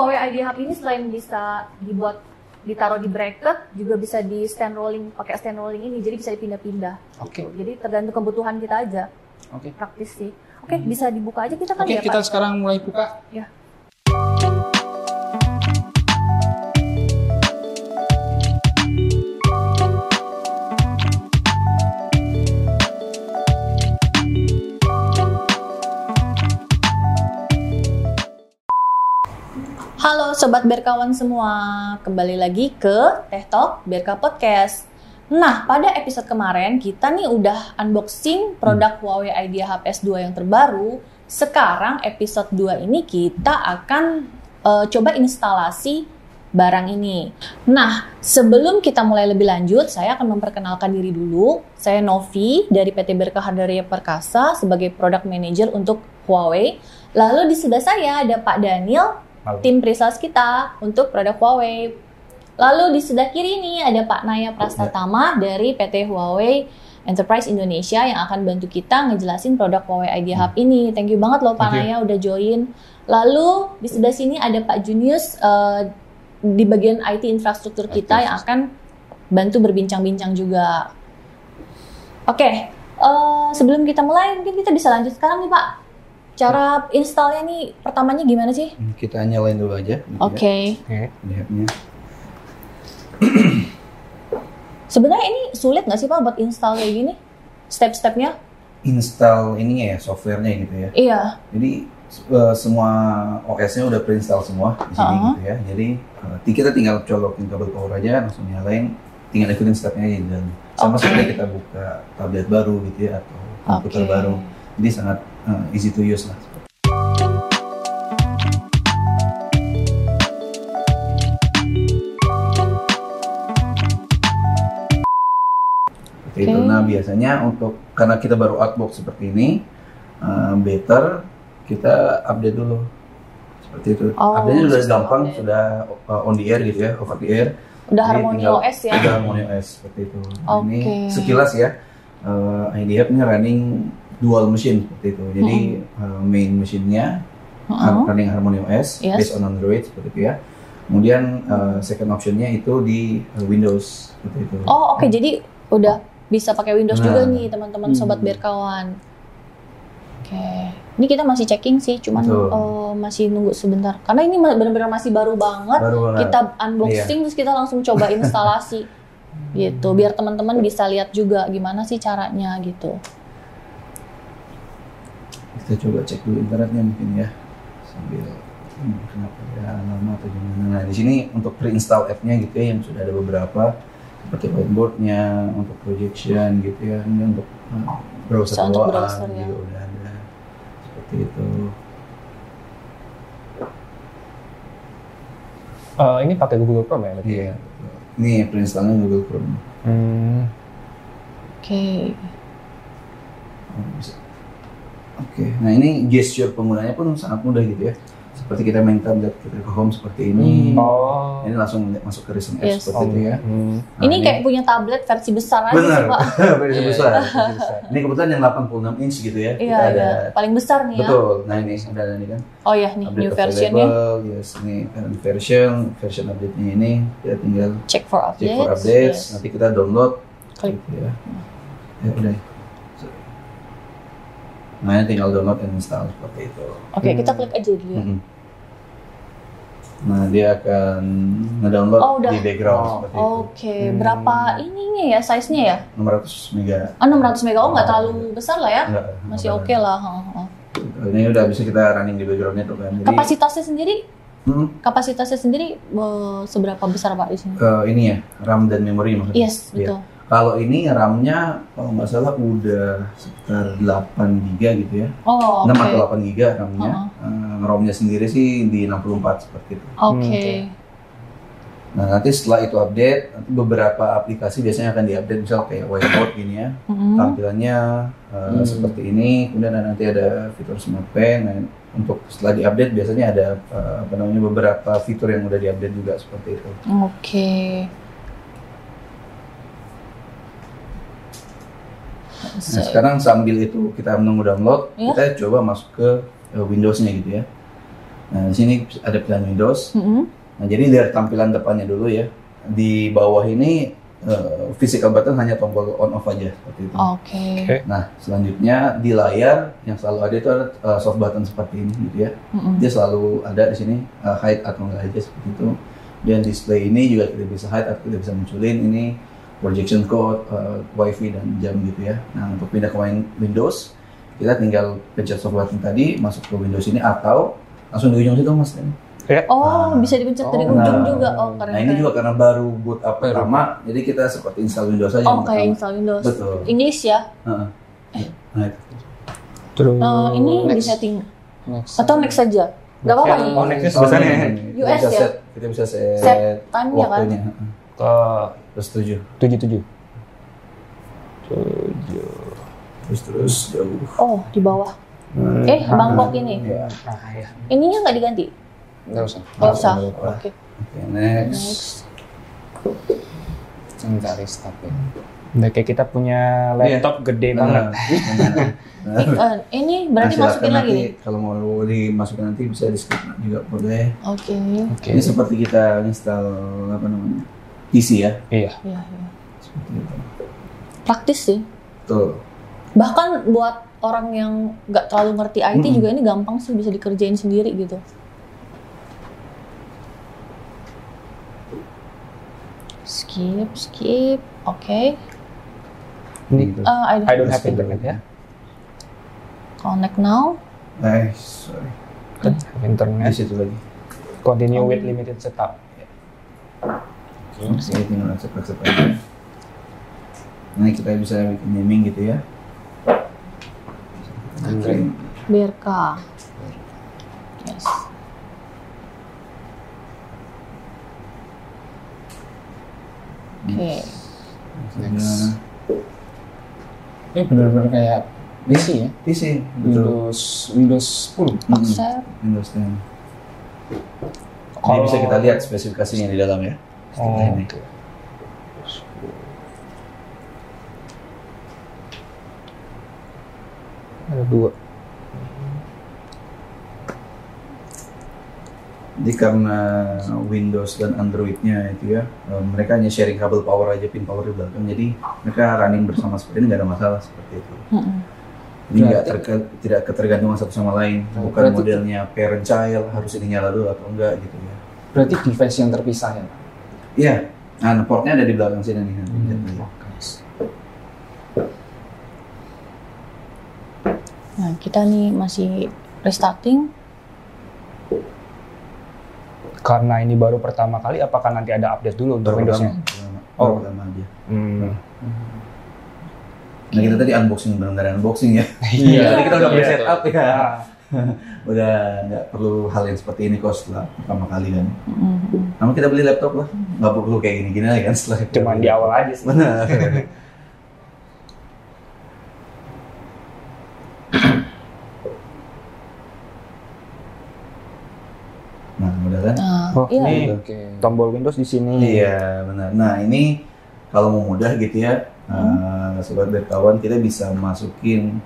Huawei ID Hub ini selain bisa dibuat ditaruh di bracket juga bisa di stand rolling pakai stand rolling ini jadi bisa dipindah-pindah. Oke. Gitu. Jadi tergantung kebutuhan kita aja. Oke. Praktis sih. Oke, bisa dibuka aja kita kan Oke, ya, kita Pak? sekarang mulai buka. Ya. Sobat Berkawan semua, kembali lagi ke Teh Talk Berka Podcast. Nah, pada episode kemarin kita nih udah unboxing produk Huawei Idea HP S2 yang terbaru. Sekarang episode 2 ini kita akan eh, coba instalasi barang ini. Nah, sebelum kita mulai lebih lanjut, saya akan memperkenalkan diri dulu. Saya Novi dari PT Berkah Hardaria Perkasa sebagai Product Manager untuk Huawei. Lalu di sebelah saya ada Pak Daniel Halo. tim presales kita untuk produk Huawei. Lalu di sebelah kiri ini ada Pak Naya Prastatama dari PT Huawei Enterprise Indonesia yang akan bantu kita ngejelasin produk Huawei Idea Hub ini. Thank you banget loh Pak. Naya udah join. Lalu di sebelah sini ada Pak Junius eh, di bagian IT infrastruktur kita IT yang akan bantu berbincang-bincang juga. Oke, eh, sebelum kita mulai mungkin kita bisa lanjut sekarang nih Pak. Cara installnya nih pertamanya gimana sih? Kita nyalain dulu aja. Oke. Oke. Ya, lihatnya. Sebenarnya ini sulit nggak sih Pak buat install kayak gini? Step-stepnya? Install ini ya softwarenya gitu ya. Iya. Jadi eh, semua OS-nya udah pre-install semua di sini Uh-huh. gitu ya. Jadi eh, kita tinggal colokin kabel power aja langsung nyalain. Tinggal ikutin stepnya aja dalam. Sama Oke. seperti kita buka tablet baru gitu ya atau komputer Oke. baru. Jadi sangat eh, easy to use lah. Seperti itu. Nah biasanya untuk karena kita baru outbox seperti ini, eh, better kita update dulu. Seperti itu. Oh, Update-nya sudah gampang, update. sudah uh, on the air gitu ya, over the air. Udah Jadi Harmony tinggal- OS ya? Udah Harmony OS seperti itu. Oke. Ini sekilas ya, uh, IDF ini running dual machine seperti itu. Jadi uh, main mesinnya Heeh. running Harmony OS Yes. based on Android seperti itu ya. Kemudian uh, second optionnya itu di uh, Windows seperti itu. Oh oke, jadi udah bisa pakai Windows Nah. juga nih teman-teman sobat Hmm. berkawan. Oke, ini kita masih checking sih, cuman eh, masih nunggu sebentar. Karena ini benar-benar masih baru banget. Baru banget. Kita unboxing terus kita langsung coba instalasi gitu, biar teman-teman bisa lihat juga gimana sih caranya gitu. Kita coba cek dulu internetnya mungkin ya sambil hmm, kenapa ya lama atau gimana. Nah di sini untuk pre-install app-nya gitu ya yang sudah ada beberapa seperti whiteboard-nya untuk projection gitu ya ini untuk uh, browser bawaan browser, ya. gitu udah ada seperti itu. Eh, ini pakai Google Chrome ya? berarti? Iya. Ini pre-installnya Google Chrome. Hmm. Oke. Oh, Oke, nah ini gesture penggunanya pun sangat mudah gitu ya. Seperti kita main tablet kita ke home seperti ini. Oh. Ini langsung masuk ke recent Yes. apps seperti itu ya. Hmm. Nah, ini kayak punya tablet versi besar aja benar, sih Pak. versi Iya, besar. versi besar. Ini kebetulan yang 86 inch gitu ya. Iya, Kita ada iya. Paling besar nih ya. betul. Nah ini ada ini kan. Oh ya nih Update new versionnya. Yes, ini current version, version update-nya ini kita tinggal Check for updates. check for updates. Yes. Nanti kita download. Klik. Gitu ya. Ya udah. Nah, ini tinggal download dan install seperti itu. Oke, Hmm. kita klik aja dulu ya. Mhm. Nah, dia akan ngedownload Oh, udah. di background Oh, seperti itu. Oke, Hmm. berapa ininya ya size-nya ya? 600 mega. Oh, 600 mega. Oh, nggak Oh. terlalu besar lah ya. Enggak, Masih oke lah. Heeh, heeh. Ini udah bisa kita running di backgroundnya tuh kan. Jadi, Kapasitasnya sendiri, Hmm, kapasitasnya sendiri eh, seberapa besar Pak di sini? eh, ini ya, RAM dan memori maksudnya. Yes, Iya. betul. Kalau ini RAM-nya kalau nggak salah udah sekitar 8 giga gitu ya. Oh, 6 oke. atau 8 giga RAM-nya. Uh-uh. Eh, ROM-nya sendiri sih di 64 seperti itu. Oke. Nah, nanti setelah itu update, nanti beberapa aplikasi biasanya akan diupdate misal kayak whiteboard gini ya. Mhm. tampilannya uh, Hmm. seperti ini kemudian nanti ada fitur smart pen nah, untuk setelah diupdate biasanya ada uh, apa namanya beberapa fitur yang udah diupdate juga seperti itu Oke. Nah sekarang sambil itu kita menunggu download Ya. kita coba masuk ke uh, Windows-nya gitu ya Nah, di sini ada pilihan Windows. Mm-mm. Nah, jadi dari tampilan depannya dulu ya. Di bawah ini eh, physical button hanya tombol on off aja seperti itu. Oke. Oke. Nah, selanjutnya di layar yang selalu ada itu ada eh, soft button seperti ini gitu ya. Mm-mm. Dia selalu ada di sini eh, hide atau enggak aja seperti itu. Dan display ini juga kita bisa hide atau kita bisa munculin ini projection code, eh, wifi dan jam gitu ya. Nah, untuk pindah ke win- Windows, kita tinggal pencet soft button tadi masuk ke Windows ini atau langsung di ujung situ Mas. Oh, Nah. bisa dipencet dari Oh, ujung Nah, juga. Oh, keren. Nah, ini juga karena baru boot up pertama, jadi kita seperti install Windows aja. Oh, yang kayak pertama. install Windows. Betul. English ya. Heeh. Nah, itu. Terus. Eh, ini Next. di setting Next. atau next saja. Gak apa-apa nih. Oh, next Oh, sebenarnya ini, ini. Kita US bisa ya? set, kita bisa set, Set time ya kan? waktunya. heeh. Ke Terus tujuh, tujuh tujuh. Tujuh. terus terus jauh. Oh, di bawah. Eh, Bangkok ini. Ya. Ah ya. Ininya nggak diganti? Nggak usah. Nggak usah. Oke. Oke, next. Next. Jangan cari start ya. Udah kayak kita punya laptop gede banget. Nah, benar. Eh, ini berarti Nah, masukin lagi nanti nih. Kalau mau dimasukin nanti bisa di skip juga boleh. Oke. Oke. Ini seperti kita install apa namanya PC ya. Iya. Iya, iya. Seperti itu. Praktis sih. Betul. Bahkan buat orang yang nggak terlalu ngerti IT Mm-mm. juga ini gampang sih bisa dikerjain sendiri gitu. Skip, skip. Oke. Ini Gitu. Eh, I, I don't have internet ya. connect now. Eh, sorry. Di internet. situ lagi. Continue with limited setup. Saya tinggal accept-accept aja. Nah, kita bisa bikin naming gitu ya. Android. BRK. Yes. Oke. Next. Ini benar-benar kayak PC ya. PC. Windows Windows 10. Mm-mm. Accept. Windows 10. Ini bisa kita lihat spesifikasinya di dalam ya. Oh, ini. Ada dua. Jadi karena Windows dan Androidnya itu ya, eh, mereka hanya sharing kabel power aja, pin power di belakang. Jadi mereka running bersama seperti ini nggak ada masalah seperti itu. Jadi nggak terke- tidak ketergantungan satu sama lain. Oh, Bukan berarti- modelnya parent child harus ini nyala dulu atau enggak gitu ya. Berarti device yang terpisah ya. Iya, nah portnya ada di belakang sini nih. Oke. Nah, kita nih masih restarting. Karena ini baru pertama kali, apakah nanti ada update dulu untuk Windowsnya? Oh. pertama aja. Hmm. Nah kita tadi unboxing benar-benar unboxing ya. Iya. Tadi kita udah Iya, set up ya. Ah, Udah nggak perlu hal yang seperti ini kok setelah pertama kali kan. Mm-mm. Namun kita beli laptop lah, nggak perlu kayak gini-gini lagi kan setelah kita Cuma beli di awal aja sih. Benar. nah, udah kan? Nah, Oh, iya. ini Oke. tombol Windows di sini. Iya, benar. Nah, ini kalau mau mudah gitu ya, Hmm. eh, sobat berkawan kita bisa masukin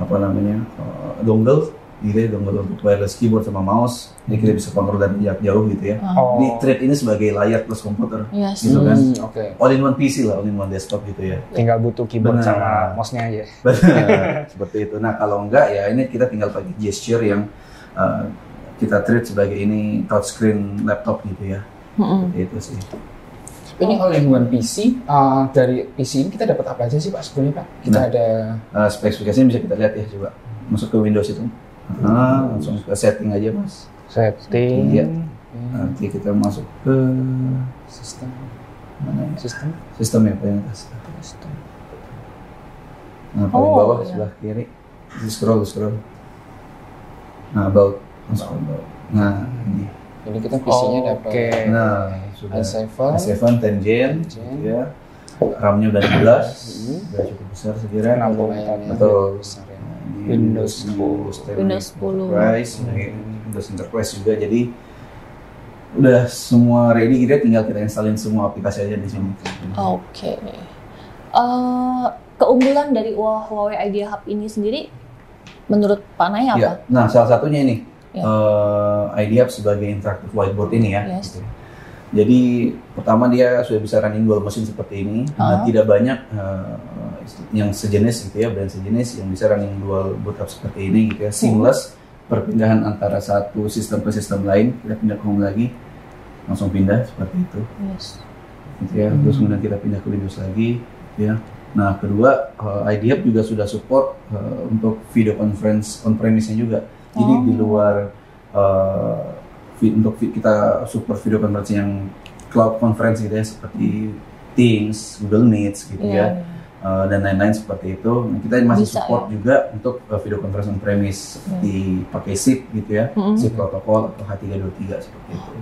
apa namanya eh, dongle, gitu ya, dongle untuk wireless keyboard sama mouse. Jadi kita bisa kontrol dari jarak jauh gitu ya. Oh. Ini treat ini sebagai layar plus komputer, Yes. gitu kan? Hmm, Oke. All in one PC lah, all in one desktop gitu ya. Tinggal butuh keyboard Benar. sama mouse-nya aja. Benar, seperti itu. Nah, kalau enggak ya ini kita tinggal pakai gesture yang eh, kita treat sebagai ini touchscreen laptop gitu ya. Mm-mm. Seperti itu sih. Ini all in one PC. uh, dari PC ini kita dapat apa aja sih Pak sebetulnya Pak? Kita Nah. ada Eh, spesifikasinya bisa kita lihat ya coba. Masuk ke Windows itu. Ah, langsung ke setting aja mas. Setting. Iya. Nanti kita masuk ke sistem mana ya? sistem Sistem ya paling atas. sistem. Nah, paling Oh, bawah iya. sebelah kiri. Di scroll, scroll. Nah, about. Masuk ke about. Nah, ini. Ini kita PC-nya dapat Oke. Nah, sudah. i7. i7 10 Gen, Gen. gitu ya. RAM-nya udah 16, Hmm. udah cukup besar sekira. Enam. Lumayan ya, Betul. besar ya. Ini Windows 10, Windows 10. Enterprise, ini Windows Enterprise juga. Jadi udah semua ready kita tinggal kita installin semua aplikasi aja di sini. Oke. Eh, keunggulan dari Huawei Idea Hub ini sendiri menurut Pak Naya apa? Ya, nah salah satunya ini Ya. eh, IdeaHub sebagai interactive whiteboard ini ya. Yes. gitu. Jadi pertama dia sudah bisa running dual mesin seperti ini. Nah, Ah. tidak banyak eh, yang sejenis gitu ya, brand sejenis yang bisa running dual boot up seperti ini gitu ya. Seamless perpindahan antara satu sistem ke sistem lain, kita pindah ke home lagi, langsung pindah seperti itu Yes. gitu ya. Terus kemudian kita pindah ke Windows lagi, ya. Nah, kedua uh, IdeaHub juga sudah support uh, untuk video conference on premise-nya juga. Jadi Oh. di luar uh, untuk kita support video conference yang cloud conference gitu ya seperti Teams, Google Meets gitu Iya, ya. iya. uh, dan lain-lain seperti itu. Nah, kita masih Bisa, support juga untuk uh, video conference on premise seperti pakai SIP gitu ya, Mm-mm. SIP protokol atau H323 seperti itu.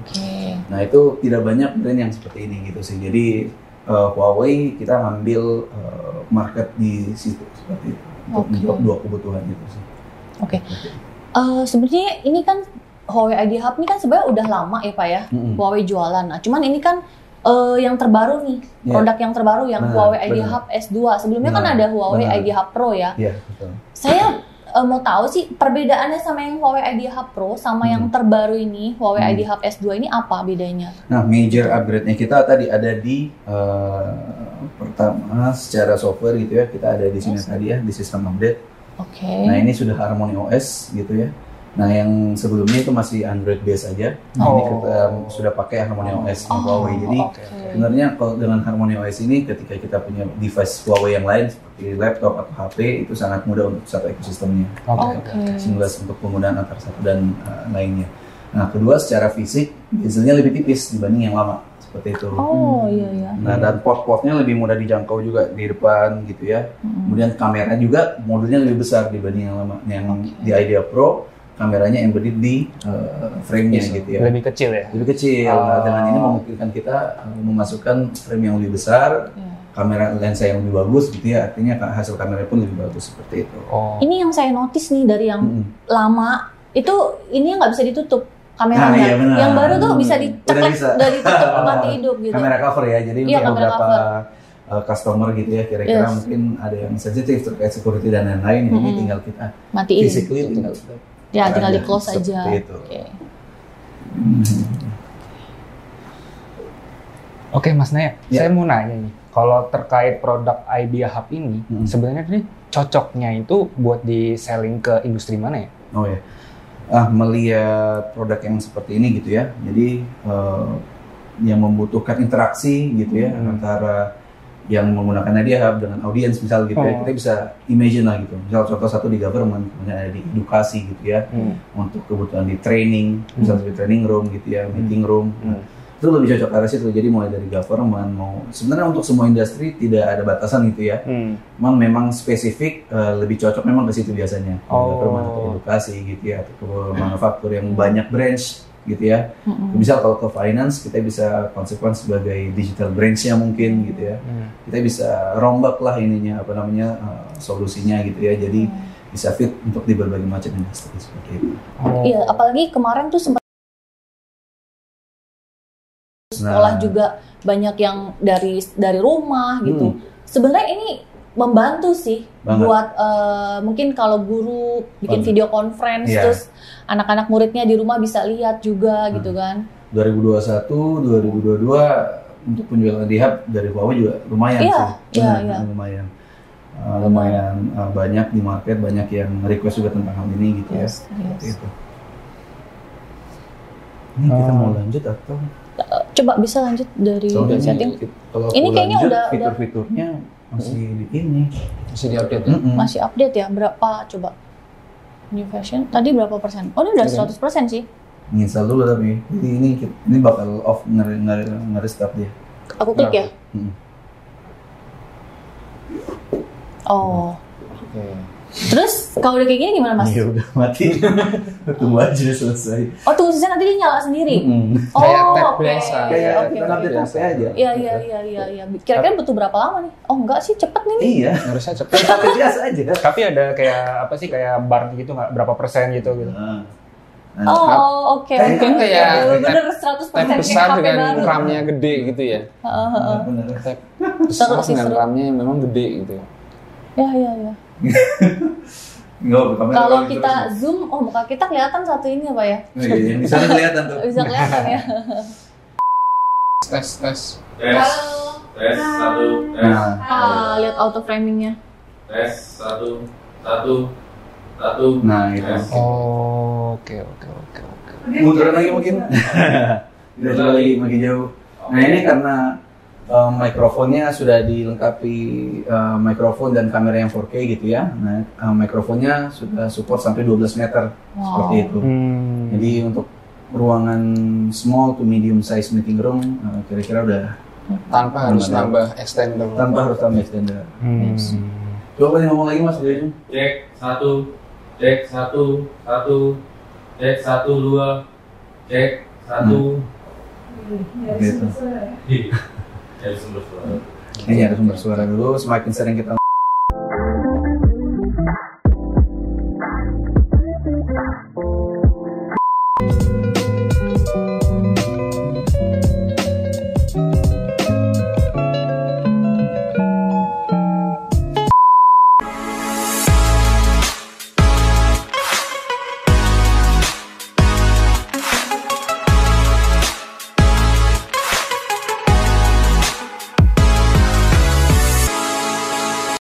Nah itu tidak banyak brand yang seperti ini gitu sih. Jadi uh, Huawei kita ngambil uh, market di situ seperti itu untuk menjawab dua kebutuhan itu sih. Oke. Eh, sebenarnya ini kan Huawei ID Hub ini kan sebenarnya udah lama ya Pak ya, Mm-mm. Huawei jualan. Nah, cuman ini kan eh, yang terbaru nih, Iya. produk yang terbaru yang Benar, Huawei ID benar. Hub S2. Sebelumnya kan Benar, ada Huawei benar. ID Hub Pro ya. Iya betul. Saya eh, mau tahu sih perbedaannya sama yang Huawei ID Hub Pro sama yang Hmm. terbaru ini Huawei Hmm. ID Hub S2 ini apa bedanya? Nah major upgrade-nya kita tadi ada di uh, pertama secara software gitu ya kita ada di sini Yes. tadi ya di sistem update. Oke. Nah ini sudah Harmony OS gitu ya. Nah yang sebelumnya itu masih Android base aja. Nah, ini Oh. kita um, sudah pakai Harmony OS Oh, Huawei. Jadi oke. Sebenarnya kalau dengan Harmony OS ini ketika kita punya device Huawei yang lain seperti laptop atau HP itu sangat mudah untuk satu ekosistemnya. Oke. Oke. Seamless untuk penggunaan antar satu dan uh, lainnya. Nah, kedua secara fisik bezelnya lebih tipis dibanding yang lama seperti itu. Oh iya iya. Nah, dan port-portnya lebih mudah dijangkau juga di depan gitu ya. Mm-mm. Kemudian kamera juga modulnya lebih besar dibanding yang lama. Yang Oke. di Idea Pro kameranya embedded di uh, frame-nya Iya, gitu ya Lebih kecil ya. lebih kecil. Oh. Nah, dengan ini memungkinkan kita uh, memasukkan frame yang lebih besar, Iya. kamera lensa yang lebih bagus gitu ya. Artinya hasil kamera pun lebih bagus seperti itu. Oh. Ini yang saya notice nih dari yang Mm-mm. lama itu ini nggak bisa ditutup kameranya. Nah, iya benar. yang baru tuh bisa Hmm, diceklek udah ditutup mati hidup gitu. Kamera cover ya. Jadi Iya, untuk beberapa cover. uh, customer gitu ya, kira-kira Yes. mungkin ada yang sensitif terkait security dan lain-lain. Ini Mm-mm. tinggal kita Matiin. physically tinggal Ya tinggal di close seperti aja. itu. Oke. Oke Mas Naya, Ya. saya mau nanya nih, kalau terkait produk Idea Hub ini, Hmm. sebenarnya nih cocoknya itu buat di selling ke industri mana ya? Oh ya. Ah, melihat produk yang seperti ini gitu ya. Jadi eh, yang membutuhkan interaksi gitu ya Hmm. antara yang menggunakan Idea Hub dengan audiens misal gitu ya. Oh. Kita bisa imagine lah gitu. Misal contoh satu di government, kemudian ada di edukasi gitu ya. Hmm. Untuk kebutuhan di training, misal di training room gitu ya, meeting room. Hmm. Itu lebih cocok arah situ. Jadi mulai dari government mau sebenarnya untuk semua industri tidak ada batasan gitu ya. Hmm. Cuman memang spesifik eh, lebih cocok memang ke situ biasanya. Oh. government atau edukasi gitu ya, atau ke manufaktur yang banyak branch gitu ya. Mm-mm. Misal kalau ke finance kita bisa konsekuens sebagai digital branch-nya mungkin gitu ya. Hmm. Kita bisa rombak lah ininya apa namanya eh, solusinya gitu ya. Jadi bisa fit untuk di berbagai macam industri seperti itu. Oh. Iya, apalagi kemarin tuh sempat sekolah Nah. juga banyak yang dari dari rumah gitu. Hmm. Sebenarnya ini membantu sih Banget. buat eh, mungkin kalau guru bikin Banget. video conference Iya. terus anak-anak muridnya di rumah bisa lihat juga Hmm. gitu kan. 2021, 2022 untuk penjualan di hub dari Huawei juga lumayan Iya, sih. iya, Benar, iya. Lumayan. Uh, lumayan uh, banyak di market, banyak yang request juga tentang hal ini gitu ya. Yes, Seperti yes. itu. Ini kita Oh. mau lanjut atau Coba bisa lanjut dari setting kalau Ini aku kayaknya lanjut, udah- udah- fitur-fiturnya masih di ini. Masih diupdate ya? Mm-mm. masih update ya berapa coba new version tadi berapa persen? Oh ini udah. 100 persen sih. Install dulu tapi jadi ini ini bakal off ngeri ngeri nge-restart dia. Aku klik ya. Hmm. Oh. Oke. Terus kalau udah kayak gini gimana mas? Ya udah mati. Tunggu aja selesai. Oh tunggu season nanti dia nyala sendiri. Mm-mm. Oh oke. biasa. Kayak kita oke. update HP aja. Iya iya iya iya iya. Kira-kira butuh berapa lama nih? Oh enggak sih cepet nih. Iya. Harusnya cepet. HP biasa aja. Tapi ada kayak apa sih kayak bar gitu nggak berapa persen gitu gitu. Nah, Oh oke. Kayak- Mungkin kayak bener 100 Tab persen besar HP dengan baru. RAM-nya gede gitu ya. Heeh, heeh. besar dengan. RAM-nya yang memang gede gitu. Ya ya ya. Kalau kita terus. zoom, oh muka kita kelihatan satu ini apa ya? Oh, iya, yang di sana kelihatan tuh. Bisa kelihatan ya. tes tes Tes, tes, satu, tes, Nah, Ah, lihat auto framingnya. tes, satu, satu, satu, nah itu. tes. Oh, oke oke oke oke. Munduran lagi mungkin. Coba lagi makin jauh. Nah ini karena um, mikrofonnya sudah dilengkapi uh, mikrofon dan kamera yang 4K gitu ya. Nah um, mikrofonnya sudah support sampai 12 meter Wow. seperti itu. Hmm. Jadi untuk ruangan small to medium size meeting room uh, kira-kira udah tanpa harus nambah extender tanpa harus tambah extender. Hmm. Coba nih ngomong lagi mas Jason. Cek, satu, cek, satu, satu, cek, satu, dua, cek, satu. Gitu. Dari sumber suara. Ini ada sumber suara dulu. Semakin sering kita